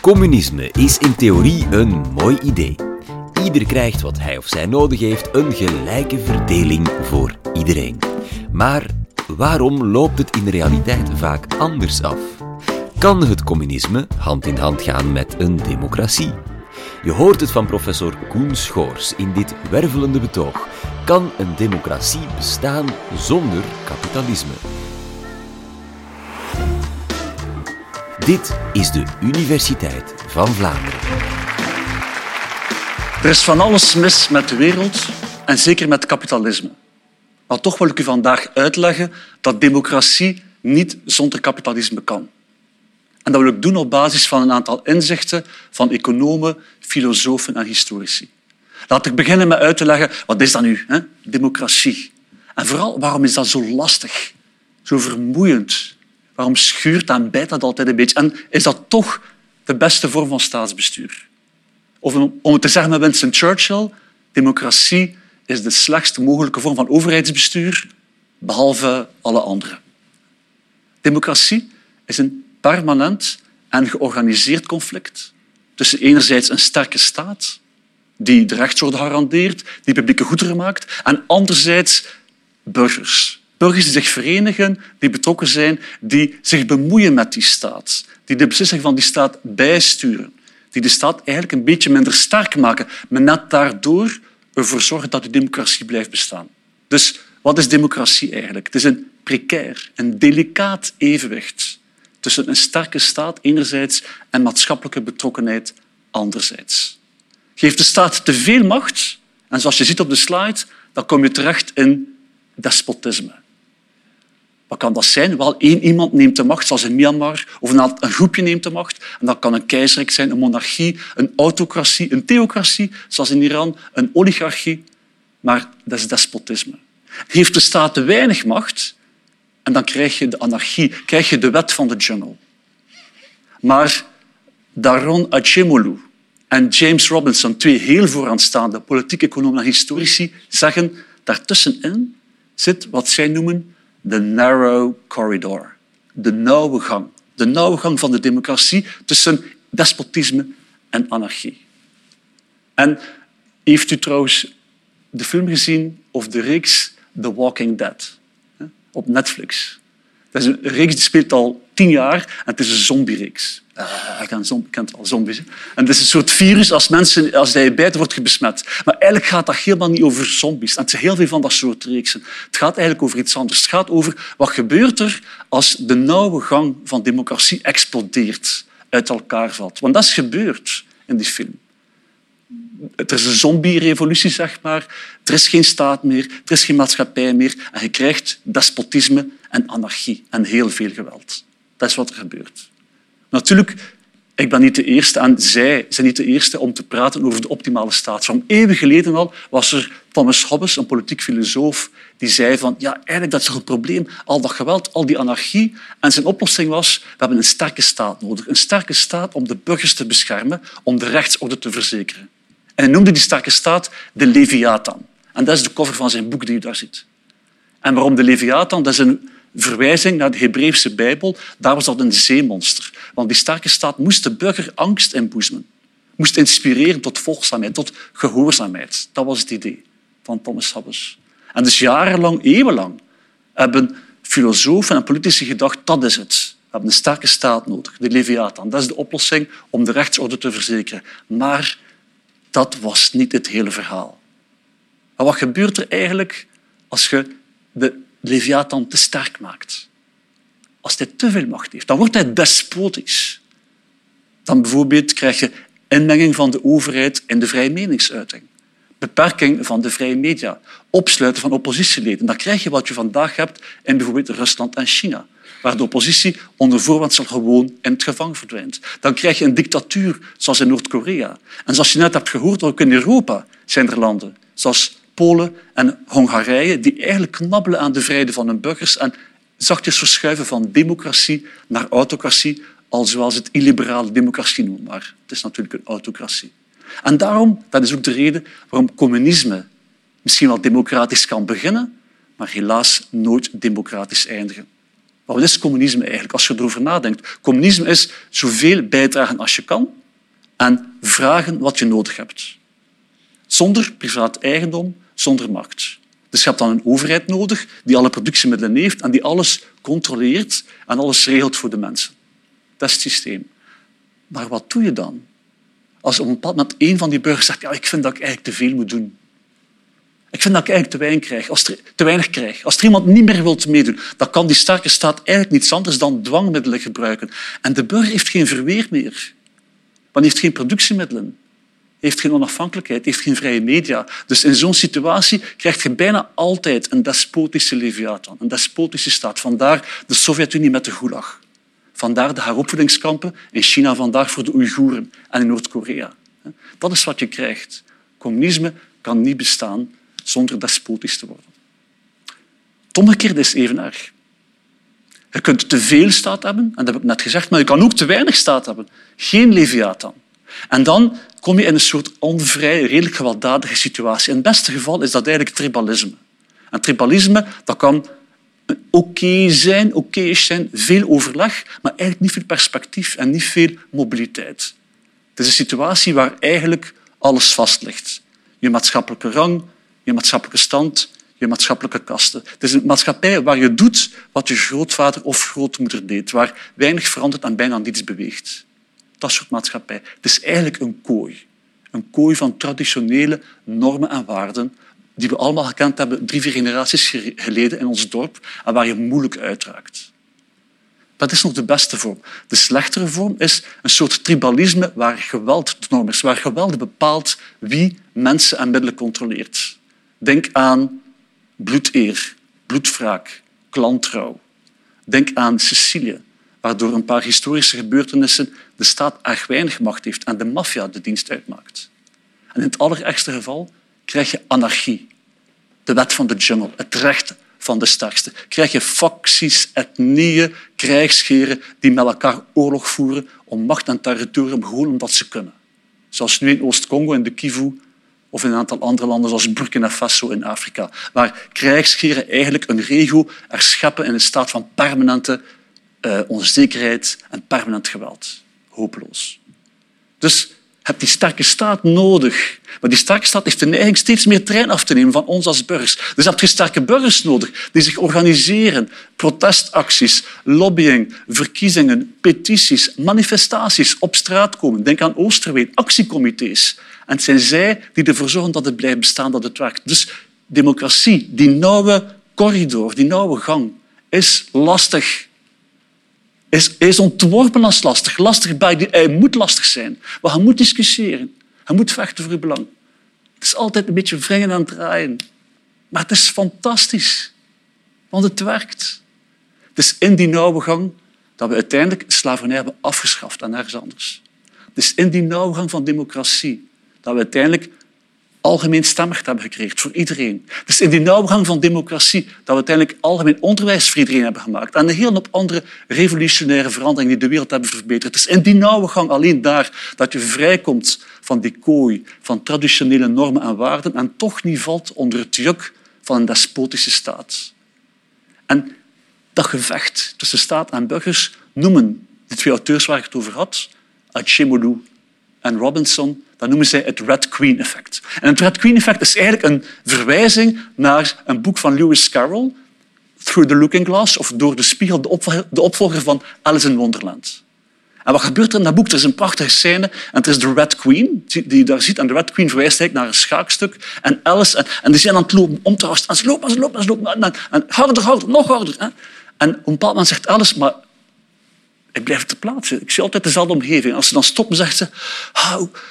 Communisme is in theorie een mooi idee. Ieder krijgt wat hij of zij nodig heeft, een gelijke verdeling voor iedereen. Maar waarom loopt het in de realiteit vaak anders af? Kan het communisme hand in hand gaan met een democratie? Je hoort het van professor Koen Schoors in dit wervelende betoog. Kan een democratie bestaan zonder kapitalisme? Dit is de Universiteit van Vlaanderen. Er is van alles mis met de wereld en zeker met kapitalisme. Maar toch wil ik u vandaag uitleggen dat democratie niet zonder kapitalisme kan. En dat wil ik doen op basis van een aantal inzichten van economen, filosofen en historici. Laat ik beginnen met uit te leggen wat is dat nu, hè? democratie. En vooral waarom is dat zo lastig, zo vermoeiend, Waarom schuurt en bijt dat altijd een beetje? En is dat toch de beste vorm van staatsbestuur? Of om het te zeggen met Winston Churchill, democratie is de slechtst mogelijke vorm van overheidsbestuur, behalve alle andere. Democratie is een permanent en georganiseerd conflict tussen enerzijds een sterke staat, die de rechtsorde garandeert, die publieke goederen maakt, en anderzijds burgers, burgers die zich verenigen, die betrokken zijn, die zich bemoeien met die staat, die de beslissingen van die staat bijsturen, die de staat eigenlijk een beetje minder sterk maken, maar net daardoor ervoor zorgen dat de democratie blijft bestaan. Dus wat is democratie eigenlijk? Het is een precair, een delicaat evenwicht tussen een sterke staat enerzijds en maatschappelijke betrokkenheid anderzijds. Geeft de staat te veel macht, en zoals je ziet op de slide, dan kom je terecht in despotisme. Wat kan dat zijn? Wel, één iemand neemt de macht, zoals in Myanmar, of een, groepje neemt de macht. En dat kan een keizerrijk zijn, een monarchie, een autocratie, een theocratie, zoals in Iran, een oligarchie. Maar dat is despotisme. Heeft de staat te weinig macht, en dan krijg je de anarchie, krijg je de wet van de jungle. Maar Daron Acemoglu en James Robinson, twee heel vooraanstaande politieke economen en historici, zeggen daartussenin zit wat zij noemen de narrow corridor, de nauwe gang. De nauwe gang van de democratie tussen despotisme en anarchie. En heeft u trouwens de film gezien of de reeks The Walking Dead op Netflix? Dat is een reeks die speelt al tien jaar en het is een zombie-reeks. Uh, ik kent al zombies. En het is een soort virus, als, mensen, als je bijt, wordt je besmet. Maar eigenlijk gaat dat helemaal niet over zombies. Het zijn heel veel van dat soort reeksen. Het gaat eigenlijk over iets anders. Het gaat over wat gebeurt er als de nauwe gang van democratie explodeert, uit elkaar valt. Want dat is gebeurd in die film. Er is een zombie-revolutie, zeg maar. Er is geen staat meer, er is geen maatschappij meer. En je krijgt despotisme en anarchie en heel veel geweld. Dat is wat er gebeurt. Natuurlijk, ik ben niet de eerste en zij zijn niet de eerste om te praten over de optimale staat. eeuwen geleden al was er Thomas Hobbes, een politiek filosoof, die zei van ja, eigenlijk dat is het probleem, al dat geweld, al die anarchie. En zijn oplossing was, we hebben een sterke staat nodig. Een sterke staat om de burgers te beschermen, om de rechtsorde te verzekeren. En hij noemde die sterke staat de Leviathan. En dat is de cover van zijn boek die u daar ziet. En waarom de Leviathan? Dat is een verwijzing naar de Hebreeuwse Bijbel. Daar was dat een zeemonster. Want die sterke staat moest de burger angst inboezemen. Moest inspireren tot volgzaamheid, tot gehoorzaamheid. Dat was het idee van Thomas Hobbes. En dus jarenlang, eeuwenlang, hebben filosofen en politici gedacht dat is het. We hebben een sterke staat nodig, de Leviathan. Dat is de oplossing om de rechtsorde te verzekeren. Maar dat was niet het hele verhaal. Wat gebeurt er eigenlijk als je de Leviathan te sterk maakt? Als hij te veel macht heeft, dan wordt hij despotisch. Dan bijvoorbeeld krijg je inmenging van de overheid in de vrije meningsuiting. Beperking van de vrije media. Opsluiten van oppositieleden. Dan krijg je wat je vandaag hebt in bijvoorbeeld Rusland en China waar de oppositie onder voorwendsel gewoon in het gevangen verdwijnt. Dan krijg je een dictatuur, zoals in Noord-Korea. En zoals je net hebt gehoord, ook in Europa zijn er landen, zoals Polen en Hongarije, die eigenlijk knabbelen aan de vrijheden van hun burgers en zachtjes verschuiven van democratie naar autocratie, al zoals het illiberale democratie noemt. Maar het is natuurlijk een autocratie. En daarom, dat is ook de reden waarom communisme misschien wel democratisch kan beginnen, maar helaas nooit democratisch eindigen. wat is communisme eigenlijk? Als je erover nadenkt. Communisme is zoveel bijdragen als je kan en vragen wat je nodig hebt. Zonder privaat eigendom, zonder markt. Dus je hebt dan een overheid nodig die alle productiemiddelen heeft en die alles controleert en alles regelt voor de mensen. Dat systeem. Maar wat doe je dan? Als op een bepaald moment een van die burgers zegt ja, ik vind dat ik eigenlijk te veel moet doen. Ik vind dat ik eigenlijk te weinig krijg. Als er, te weinig krijg. Als er iemand niet meer wil meedoen, dan kan die sterke staat eigenlijk niets anders dan dwangmiddelen gebruiken. En de burger heeft geen verweer meer. Want heeft geen productiemiddelen heeft geen onafhankelijkheid, heeft geen vrije media. Dus in zo'n situatie krijg je bijna altijd een despotische leviathan, een despotische staat. Vandaar de Sovjet-Unie met de Gulag. Vandaar de heropvoedingskampen in China, vandaag voor de Oeigoeren en in Noord-Korea. Dat is wat je krijgt. Communisme kan niet bestaan zonder despotisch te worden. Het omgekeerde is even erg. Je kunt te veel staat hebben, en dat heb ik net gezegd, maar je kan ook te weinig staat hebben. Geen leviathan. En dan kom je in een soort onvrij, redelijk gewelddadige situatie. In het beste geval is dat eigenlijk tribalisme. En tribalisme dat kan oké zijn, oké zijn, veel overleg, maar eigenlijk niet veel perspectief en niet veel mobiliteit. Het is een situatie waar eigenlijk alles vast ligt. Je maatschappelijke rang, je maatschappelijke stand, je maatschappelijke kasten. Het is een maatschappij waar je doet wat je grootvader of grootmoeder deed, waar weinig verandert en bijna niets beweegt dat soort maatschappij. Het is eigenlijk een kooi. Een kooi van traditionele normen en waarden die we allemaal gekend hebben drie, vier generaties geleden in ons dorp en waar je moeilijk uitraakt. Dat is nog de beste vorm. De slechtere vorm is een soort tribalisme waar geweld de norm is, waar geweld bepaalt wie mensen en middelen controleert. Denk aan bloedeer, bloedwraak, klantrouw. Denk aan Sicilië, waardoor een paar historische gebeurtenissen de staat erg weinig macht heeft en de maffia de dienst uitmaakt. En in het allerergste geval krijg je anarchie, de wet van de jungle, het recht van de sterkste. Krijg je facties, etnieën, krijgsscheren die met elkaar oorlog voeren om macht en territorium gewoon omdat ze kunnen. Zoals nu in Oost-Congo, in de Kivu, of in een aantal andere landen zoals Burkina Faso in Afrika, waar krijgsscheren eigenlijk een regio erscheppen in een staat van permanente uh, onzekerheid en permanent geweld. Hopeloos. Dus hebt die sterke staat nodig. Maar die sterke staat heeft de neiging steeds meer trein af te nemen van ons als burgers. Dus heb je sterke burgers nodig die zich organiseren. Protestacties, lobbying, verkiezingen, petities, manifestaties, op straat komen. Denk aan Oosterween, actiecomité's. En het zijn zij die ervoor zorgen dat het blijft bestaan, dat het werkt. Dus democratie, die nauwe corridor, die nauwe gang, is lastig is, is ontworpen als lastig. Lastig bij die, hij moet lastig zijn. Maar hij moet discussiëren. Hij moet vechten voor uw belang. Het is altijd een beetje wringen en draaien. Maar het is fantastisch. Want het werkt. Het is in die nauwe gang dat we uiteindelijk slavernij hebben afgeschaft en nergens anders. Het is in die nauwe gang van democratie dat we uiteindelijk algemeen stemrecht hebben gekregen voor iedereen. Is in die nauwe gang van democratie dat we uiteindelijk algemeen onderwijs voor iedereen hebben gemaakt. En een hele hoop andere revolutionaire veranderingen die de wereld hebben verbeterd. Het is in die nauwe gang alleen daar dat je vrijkomt van die kooi van traditionele normen en waarden en toch niet valt onder het juk van een despotische staat. En dat gevecht tussen staat en burgers noemen de twee auteurs waar ik het over had, Achemolu en Robinson, dat noemen zij het Red Queen effect. En het Red Queen effect is eigenlijk een verwijzing naar een boek van Lewis Carroll, Through the Looking Glass, of Door de Spiegel, de opvolger van Alice in Wonderland. En wat gebeurt er in dat boek? Er is een prachtige scène en het is de Red Queen die daar ziet. En de Red Queen verwijst eigenlijk naar een schaakstuk. En Alice, en, en die zijn aan het lopen om te En ze lopen, en ze lopen, en ze lopen. En, harder, harder, nog harder. Hè. En op een bepaald zegt Alice, maar ik blijf ter plaatse. Ik zie altijd dezelfde omgeving. Als ze dan stoppen, zegt ze...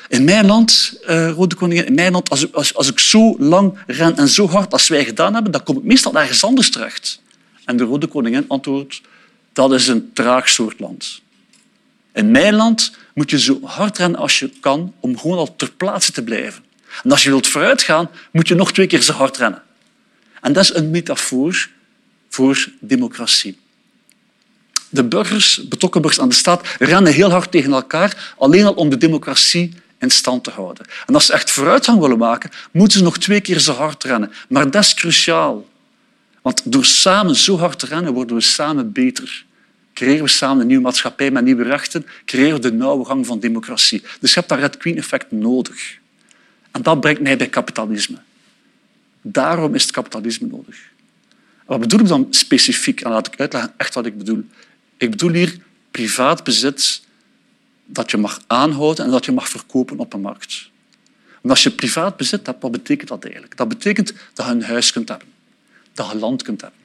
in mijn land, uh, Rode Koningin, in mijn land, als, als, als ik zo lang ren en zo hard als wij gedaan hebben, dan kom ik meestal ergens anders terecht. En de Rode Koningin antwoordt... Dat is een traag soort land. In mijn land moet je zo hard rennen als je kan om gewoon al ter plaatse te blijven. En als je wilt vooruitgaan, moet je nog twee keer zo hard rennen. En dat is een metafoor voor democratie. De burgers, betrokken burgers aan de staat, rennen heel hard tegen elkaar, alleen al om de democratie in stand te houden. En als ze echt vooruitgang willen maken, moeten ze nog twee keer zo hard rennen. Maar dat is cruciaal. Want door samen zo hard te rennen worden we samen beter. Creëren we samen een nieuwe maatschappij met nieuwe rechten, creëren we de nauwe gang van democratie. Dus je hebt dat Red Queen-effect nodig. En dat brengt mij bij kapitalisme. Daarom is het kapitalisme nodig. Wat bedoel ik dan specifiek? En laat ik uitleggen echt wat ik bedoel. Ik bedoel hier privaat bezit dat je mag aanhouden en dat je mag verkopen op een markt. Als je privaat bezit hebt, wat betekent dat eigenlijk? Dat betekent dat je een huis kunt hebben, dat je land kunt hebben,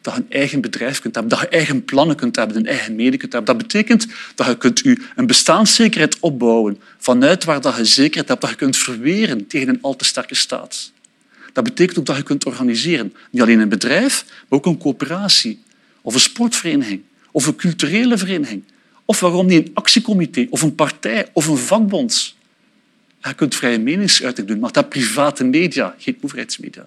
dat je een eigen bedrijf kunt hebben, dat je eigen plannen kunt hebben, een eigen medie kunt hebben. Dat betekent dat je kunt je een bestaanszekerheid opbouwen vanuit waar dat je zekerheid hebt, dat je kunt verweren tegen een al te sterke staat. Dat betekent ook dat je kunt organiseren. Niet alleen een bedrijf, maar ook een coöperatie of een sportvereniging of een culturele vereniging. Of waarom niet een actiecomité of een partij of een vakbond. Je kunt vrije meningsuiting doen, maar dat private media, geen overheidsmedia.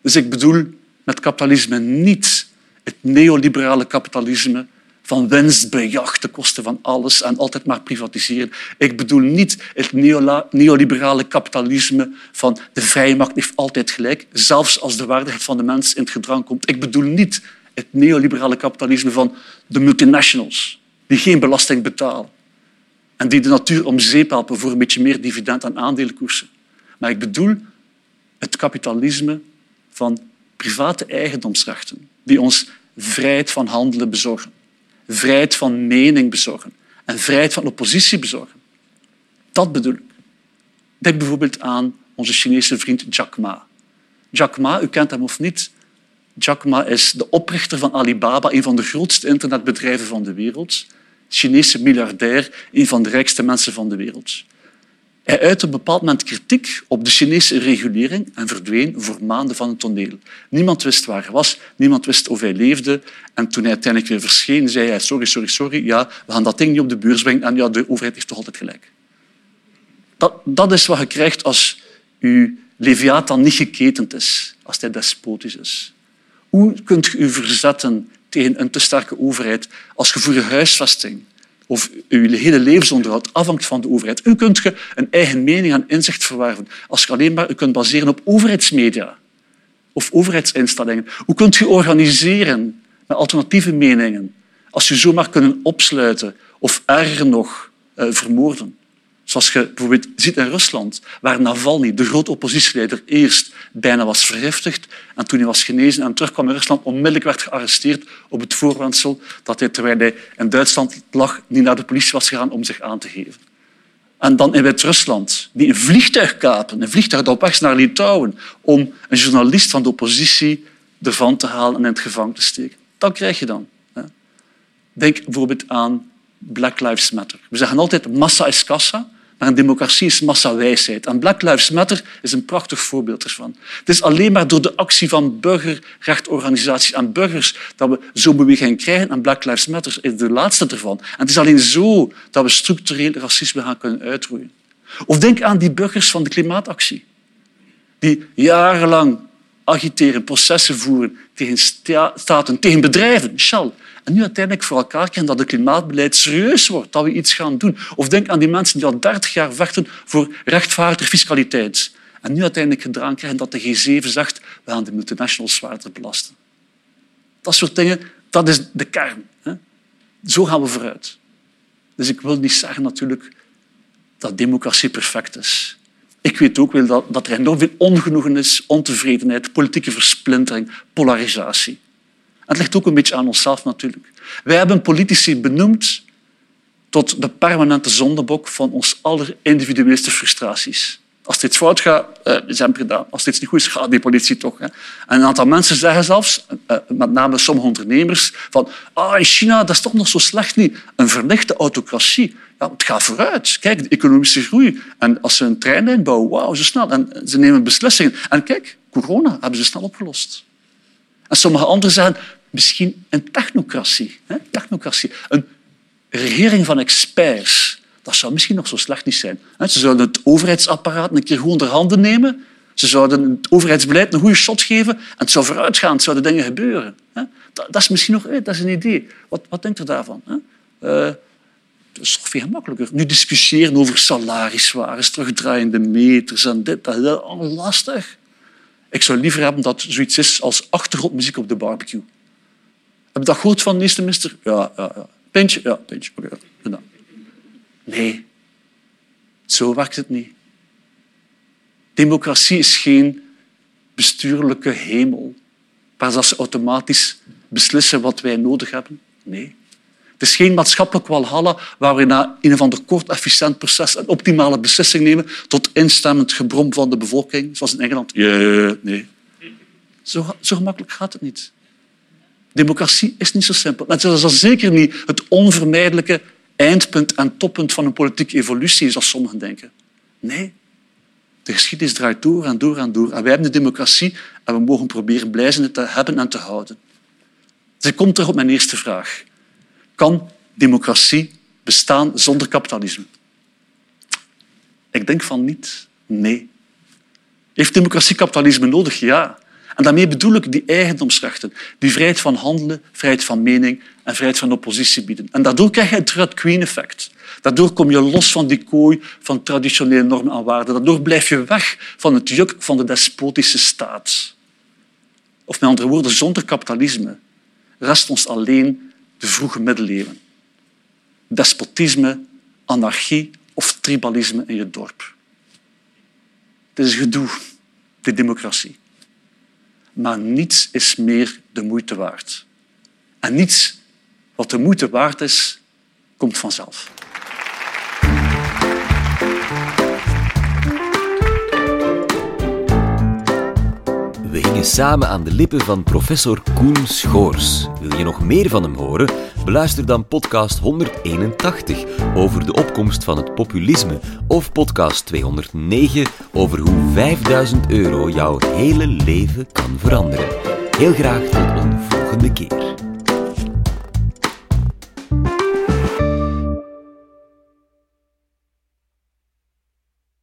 Dus ik bedoel met kapitalisme niet het neoliberale kapitalisme van winstbejag ten koste van alles en altijd maar privatiseren. Ik bedoel niet het neoliberale kapitalisme van de vrije markt heeft altijd gelijk, zelfs als de waardigheid van de mens in het gedrang komt. Ik bedoel niet het neoliberale kapitalisme van de multinationals, die geen belasting betalen en die de natuur om zeep helpen voor een beetje meer dividend aan aandelenkoersen. Maar ik bedoel het kapitalisme van private eigendomsrechten, die ons vrijheid van handelen bezorgen, vrijheid van mening bezorgen en vrijheid van oppositie bezorgen. Dat bedoel ik. Denk bijvoorbeeld aan onze Chinese vriend Jack Ma. Jack Ma, u kent hem of niet, Jack Ma is de oprichter van Alibaba, een van de grootste internetbedrijven van de wereld. Chinese miljardair, een van de rijkste mensen van de wereld. Hij uitte op een bepaald moment kritiek op de Chinese regulering en verdween voor maanden van het toneel. Niemand wist waar hij was, niemand wist of hij leefde. En toen hij uiteindelijk weer verscheen, zei hij sorry, sorry, sorry, ja, we gaan dat ding niet op de beurs brengen en ja, de overheid heeft toch altijd gelijk. Dat, dat is wat je krijgt als je Leviathan niet geketend is, als hij despotisch is. Hoe kunt je verzetten tegen een te sterke overheid als je voor je huisvesting of je hele levensonderhoud afhangt van de overheid? Hoe kunt je een eigen mening en inzicht verwerven als je alleen maar je kunt baseren op overheidsmedia of overheidsinstellingen? Hoe kunt je organiseren met alternatieve meningen als je zomaar kunnen opsluiten of erger nog eh, vermoorden? Zoals je bijvoorbeeld ziet in Rusland, waar Navalny, de grote oppositieleider, eerst bijna was vergiftigd en toen hij was genezen en terugkwam in Rusland, onmiddellijk werd gearresteerd op het voorwendsel dat hij, terwijl hij in Duitsland lag, niet naar de politie was gegaan om zich aan te geven. En dan in Wit-Rusland, die een vliegtuig kapen, een vliegtuig dat op weg naar Litouwen, om een journalist van de oppositie ervan te halen en in het gevangen te steken. Dat krijg je dan. Denk bijvoorbeeld aan Black Lives Matter. We zeggen altijd massa is kassa. Maar een democratie is massawijsheid. En Black Lives Matter is een prachtig voorbeeld ervan. Het is alleen maar door de actie van burgerrechtenorganisaties en burgers dat we zo'n beweging krijgen. En Black Lives Matter is de laatste ervan. En het is alleen zo dat we structureel racisme gaan kunnen uitroeien. Of denk aan die burgers van de klimaatactie. Die jarenlang agiteren, processen voeren tegen staten, tegen bedrijven. Shell, en nu uiteindelijk voor elkaar krijgen dat het klimaatbeleid serieus wordt, dat we iets gaan doen. Of denk aan die mensen die al 30 jaar vechten voor rechtvaardige fiscaliteit. En nu uiteindelijk gedaan krijgen dat de G7 zegt we gaan de multinationals zwaarder belasten. Dat soort dingen, dat is de kern. Hè? Zo gaan we vooruit. Dus ik wil niet zeggen natuurlijk dat democratie perfect is. Ik weet ook wel dat, er enorm veel ongenoegen is, ontevredenheid, politieke versplintering, polarisatie. Het ligt ook een beetje aan onszelf natuurlijk. Wij hebben politici benoemd tot de permanente zondebok van ons aller individueelste frustraties. Als dit fout gaat, uh, is gedaan. Als dit niet goed is, gaat die politie toch. Een aantal mensen zeggen zelfs, uh, met name sommige ondernemers, van ah, in China dat is toch nog zo slecht niet. Een verlichte autocratie. Ja, het gaat vooruit. Kijk, de economische groei. En als ze een treinlijn bouwen, wauw, zo snel. En ze nemen beslissingen. En kijk, corona hebben ze snel opgelost. En sommige anderen zeggen, misschien een technocratie. Hè? technocratie. Een regering van experts. Dat zou misschien nog zo slecht niet zijn. Ze zouden het overheidsapparaat een keer goed onder handen nemen. Ze zouden het overheidsbeleid een goede shot geven en het zou vooruitgaan, het zouden dingen gebeuren. Dat, is misschien nog dat is een idee. Wat, wat denkt u daarvan? Dat is toch veel gemakkelijker. Nu discussiëren over salariswaardes, terugdraaiende meters en dit, dat is lastig. Ik zou liever hebben dat zoiets is als achtergrondmuziek op de barbecue. Heb je dat gehoord van de minister? Ja, ja, ja. Pintje? Ja, pintje. Nee, zo werkt het niet. Democratie is geen bestuurlijke hemel waar ze automatisch beslissen wat wij nodig hebben. Nee. Het is geen maatschappelijk walhalla waar we na een of ander kort, efficiënt proces een optimale beslissing nemen tot instemmend gebrom van de bevolking, zoals in Engeland. Nee. Zo, zo gemakkelijk gaat het niet. Democratie is niet zo simpel. Het is zeker niet het onvermijdelijke eindpunt en toppunt van een politieke evolutie, zoals sommigen denken. Nee, de geschiedenis draait door en door en door. En wij hebben de democratie en we mogen proberen blij te hebben en te houden. Dus ik kom terug op mijn eerste vraag. Kan democratie bestaan zonder kapitalisme? Ik denk van niet. Nee. Heeft democratie kapitalisme nodig? Ja. En daarmee bedoel ik die eigendomsrechten, die vrijheid van handelen, vrijheid van mening en vrijheid van oppositie bieden. En daardoor krijg je het Red Queen-effect. Daardoor kom je los van die kooi van traditionele normen en waarden. Daardoor blijf je weg van het juk van de despotische staat. Of met andere woorden, zonder kapitalisme rest ons alleen de vroege middeleeuwen. Despotisme, anarchie of tribalisme in je dorp. Het is gedoe, de democratie. Maar niets is meer de moeite waard. En niets wat de moeite waard is, komt vanzelf. We hingen samen aan de lippen van professor Koen Schoors. Wil je nog meer van hem horen? Beluister dan podcast 181 over de opkomst van het populisme of podcast 209 over hoe 5000 euro jouw hele leven kan veranderen. Heel graag tot een volgende keer.